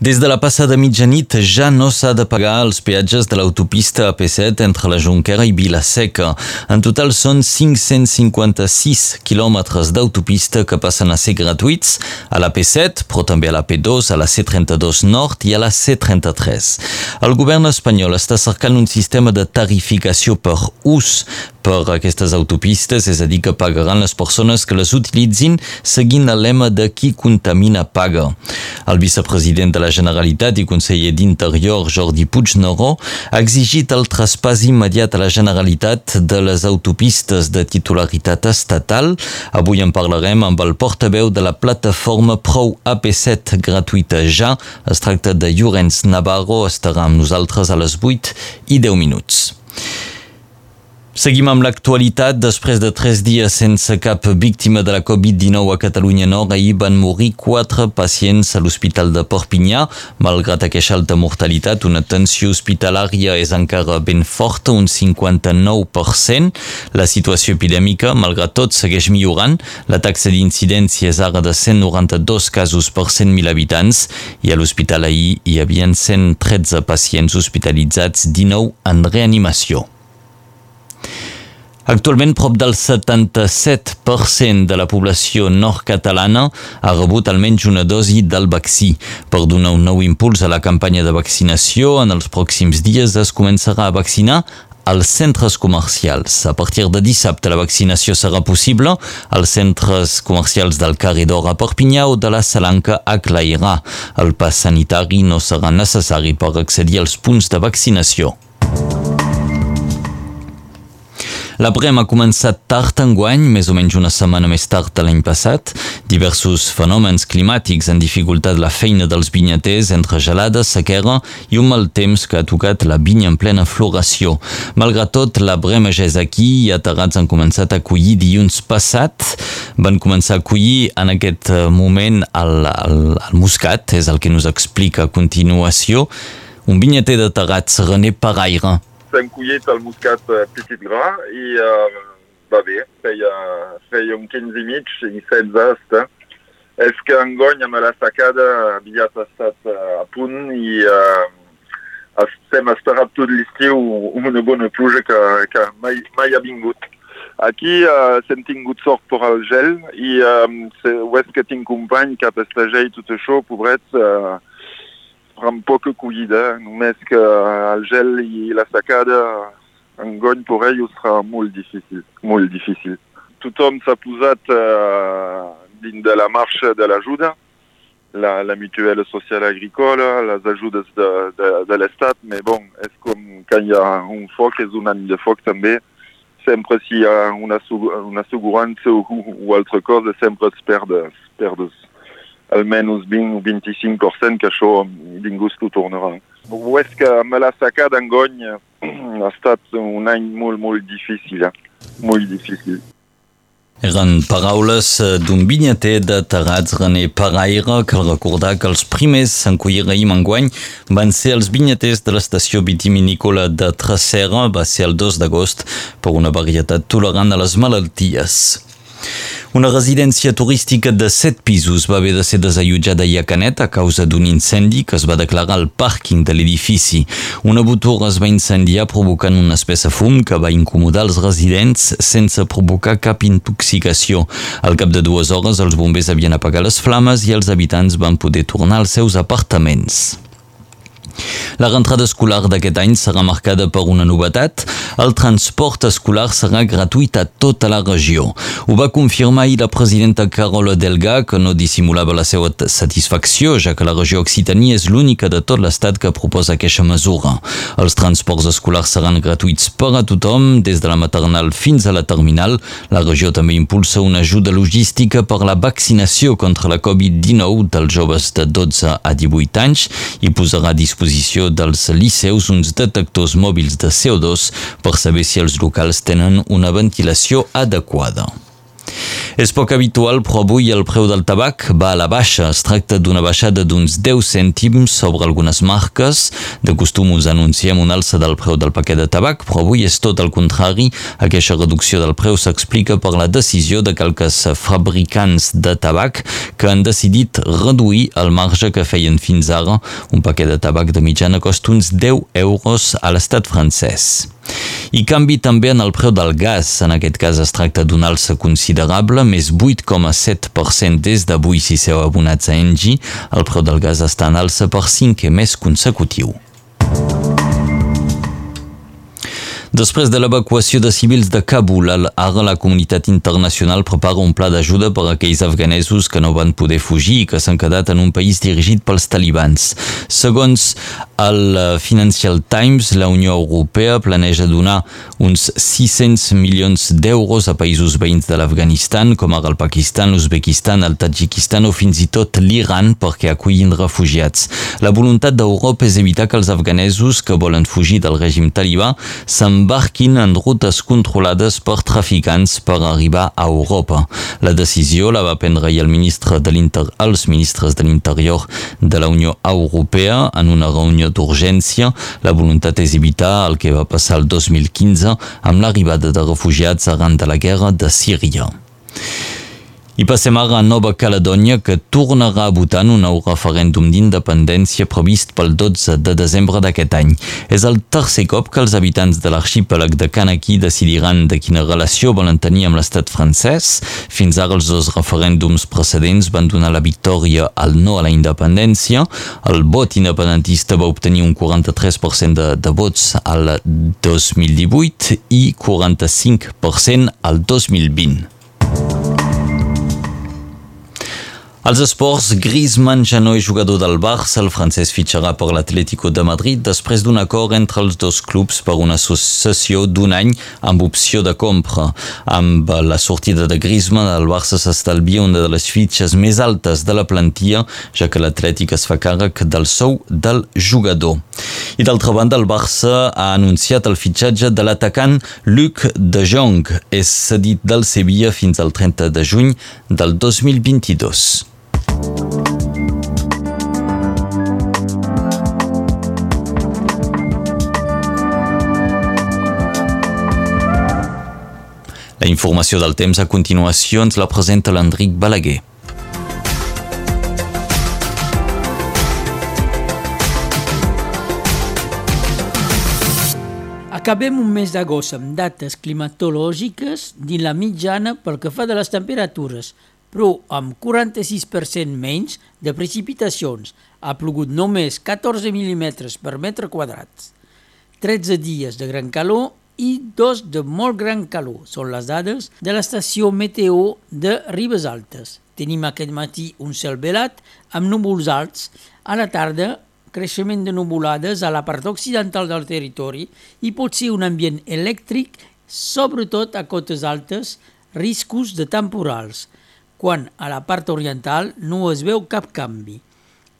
Des de la passada mitjanit ja no s'ha de pagar els peatges de l'autopista AP7 entre la Jonquera i Vilaseca. En total són 556 quilòmetres d'autopista que passen a ser gratuïts a la P7, però també a la P2, a la C32 Nord i a la C33. El govern espanyol està cercant un sistema de tarificació per ús per aquestes autopistes, és a dir, que pagaran les persones que les utilitzin seguint el lema de qui contamina paga. El vicepresident de la Generalitat i conseller d'Interior, Jordi Puigneró, ha exigit el traspàs immediat a la Generalitat de les autopistes de titularitat estatal. Avui en parlarem amb el portaveu de la plataforma Prou AP7 gratuïta ja. Es tracta de Llorenç Navarro, estarà amb nosaltres a les 8 i 10 minuts. Seguim amb l'actualitat. Després de tres dies sense cap víctima de la Covid-19 a Catalunya Nord, ahir van morir quatre pacients a l'Hospital de Perpinyà. Malgrat aquesta alta mortalitat, una tensió hospitalària és encara ben forta, un 59%. La situació epidèmica, malgrat tot, segueix millorant. La taxa d'incidència és ara de 192 casos per 100.000 habitants i a l'hospital ahir hi havia 113 pacients hospitalitzats, 19 en reanimació. Actualment, prop del 77% de la població nord-catalana ha rebut almenys una dosi del vaccí. Per donar un nou impuls a la campanya de vaccinació, en els pròxims dies es començarà a vaccinar als centres comercials. A partir de dissabte la vaccinació serà possible als centres comercials del Caridor a Perpinyà o de la Salanca a Clairà. El pas sanitari no serà necessari per accedir als punts de vaccinació. La Brem ha començat tard enguany, més o menys una setmana més tard de l'any passat. Diversos fenòmens climàtics han dificultat la feina dels vinyaters entre gelada, sequera i un mal temps que ha tocat la vinya en plena floració. Malgrat tot, la Brema ja és aquí i aterrats han començat a collir dilluns passat. Van començar a collir en aquest eh, moment el, el, el muscat, és el que nos explica a continuació. Un vinyater de Terrats, René Paraire, s'ha encollit el muscat eh, petit gra i eh, va bé, feia, feia un 15 i mig i 16 està. És que engony amb la sacada havia estat eh, a punt i eh, hem esperat tot l'estiu una bona pluja que, que mai, mai ha vingut. Aquí uh, hem tingut sort per al gel i um, és que tinc company que ha pestager i tot això, pobrets, uh, amb poca collida, només que el gel i la secada engony per ells serà molt difícil, molt difícil. Tothom s'ha posat uh, dins de la marxa de la, la mutuelle social agricole, les ajudes de, de, de l'Estat, mais bon, és com quan hi ha un foc, és un de foc també, sempre si hi ha una, una assegurança o, o altra cosa, sempre es perdes, perdes almenys 20 o 25% que això ningú s'ho tornarà. Ho és que amb la sacada d'engony ha estat un any molt, molt difícil, eh? molt difícil. Eren paraules d'un vinyater de Terrats, René Paraire, que recordar que els primers en collir raïm enguany van ser els vinyaters de l'estació vitivinícola de Tracera, va ser el 2 d'agost, per una varietat tolerant a les malalties. Una residència turística de set pisos va haver de ser desallotjada a Canet a causa d'un incendi que es va declarar al pàrquing de l'edifici. Una botura es va incendiar provocant una espessa fum que va incomodar els residents sense provocar cap intoxicació. Al cap de dues hores els bombers havien apagat les flames i els habitants van poder tornar als seus apartaments. La rentrada escolar d'aquest any serà marcada per una novetat. El transport escolar serà gratuït a tota la regió. Ho va confirmar ahir la presidenta Carola Delga, que no dissimulava la seva satisfacció, ja que la regió Occitania és l'única de tot l'estat que proposa aquesta mesura. Els transports escolars seran gratuïts per a tothom, des de la maternal fins a la terminal. La regió també impulsa una ajuda logística per la vaccinació contra la Covid-19 dels joves de 12 a 18 anys i posarà a disposició disposició dels liceus uns detectors mòbils de CO2 per saber si els locals tenen una ventilació adequada. És poc habitual, però avui el preu del tabac va a la baixa. Es tracta d'una baixada d'uns 10 cèntims sobre algunes marques. De costum us anunciem una alça del preu del paquet de tabac, però avui és tot el contrari. Aquesta reducció del preu s'explica per la decisió de quelques fabricants de tabac que han decidit reduir el marge que feien fins ara. Un paquet de tabac de mitjana costa uns 10 euros a l'estat francès. I canvi també en el preu del gas. En aquest cas es tracta d'una alça considerable, més 8,7% des d'avui si seu abonats a Engie. El preu del gas està en alça per 5 mes consecutiu. Després de l'evacuació de civils de Kabul, ara la comunitat internacional prepara un pla d'ajuda per a aquells afganesos que no van poder fugir i que s'han quedat en un país dirigit pels talibans. Segons el Financial Times, la Unió Europea planeja donar uns 600 milions d'euros a països veïns de l'Afganistan, com ara el Pakistan, l'Uzbekistan, el Tadjikistan o fins i tot l'Iran perquè acullin refugiats. La voluntat d'Europa és evitar que els afganesos que volen fugir del règim talibà se'n s'embarquin en rutes controlades per traficants per arribar a Europa. La decisió la va prendre el ministre de els ministres de l'Interior de la Unió Europea en una reunió d'urgència. La voluntat és evitar el que va passar el 2015 amb l'arribada de refugiats arran de la guerra de Síria. I passem ara a Nova Caledònia, que tornarà a votar un nou referèndum d'independència previst pel 12 de desembre d'aquest any. És el tercer cop que els habitants de l'arxipèlag de Kanaki decidiran de quina relació volen tenir amb l'estat francès. Fins ara els dos referèndums precedents van donar la victòria al no a la independència. El vot independentista va obtenir un 43% de, de vots al 2018 i 45% al 2020. Als esports, Griezmann ja no és jugador del Barça, el francès fitxarà per l'Atlético de Madrid després d'un acord entre els dos clubs per una associació d'un any amb opció de compra. Amb la sortida de Griezmann, el Barça s'estalvia una de les fitxes més altes de la plantilla, ja que l'Atlètic es fa càrrec del sou del jugador. I d'altra banda, el Barça ha anunciat el fitxatge de l'atacant Luc de Jong. És cedit del Sevilla fins al 30 de juny del 2022. La informació del temps a continuació ens la presenta l'Enric Balaguer. Acabem un mes d'agost amb dates climatològiques dins la mitjana pel que fa de les temperatures, però amb 46% menys de precipitacions. Ha plogut només 14 mm per metre quadrat. 13 dies de gran calor i dos de molt gran calor. Són les dades de l'estació Meteo de Ribes Altes. Tenim aquest matí un cel velat amb núvols alts. A la tarda, creixement de nuvolades a la part occidental del territori i pot ser un ambient elèctric, sobretot a cotes altes, riscos de temporals, quan a la part oriental no es veu cap canvi.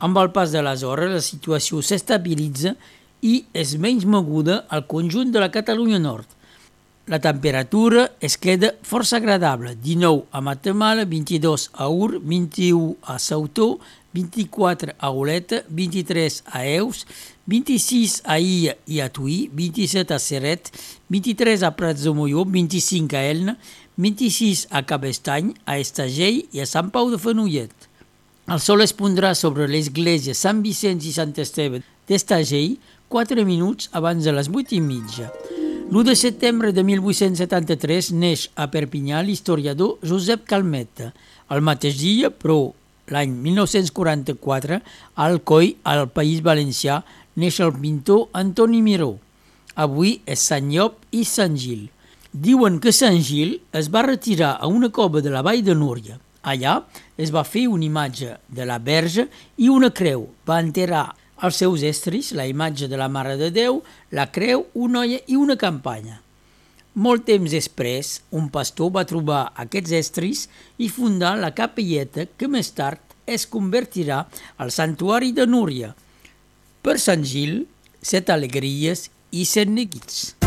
Amb el pas de les hores, la situació s'estabilitza i és menys moguda al conjunt de la Catalunya Nord. La temperatura es queda força agradable, 19 a Matamala, 22 a Ur, 21 a Sautó, 24 a Oleta, 23 a Eus, 26 a Ia i a Tuí, 27 a Seret, 23 a Prats de Molló, 25 a Elna, 26 a Cabestany, a Estagell i a Sant Pau de Fenollet. El sol es pondrà sobre l'església Sant Vicenç i Sant Esteve d'Estagell 4 minuts abans de les 8 i mitja. L'1 de setembre de 1873 neix a Perpinyà l'historiador Josep Calmeta. El mateix dia, però l'any 1944, a Alcoi, al País Valencià, neix el pintor Antoni Miró. Avui és Sant Llop i Sant Gil. Diuen que Sant Gil es va retirar a una cova de la vall de Núria. Allà es va fer una imatge de la verge i una creu. Va enterrar als seus estris la imatge de la Mare de Déu, la creu, una olla i una campanya. Molt temps després, un pastor va trobar aquests estris i fundar la capelleta que més tard es convertirà al santuari de Núria. Per Sant Gil, set alegries i set neguits.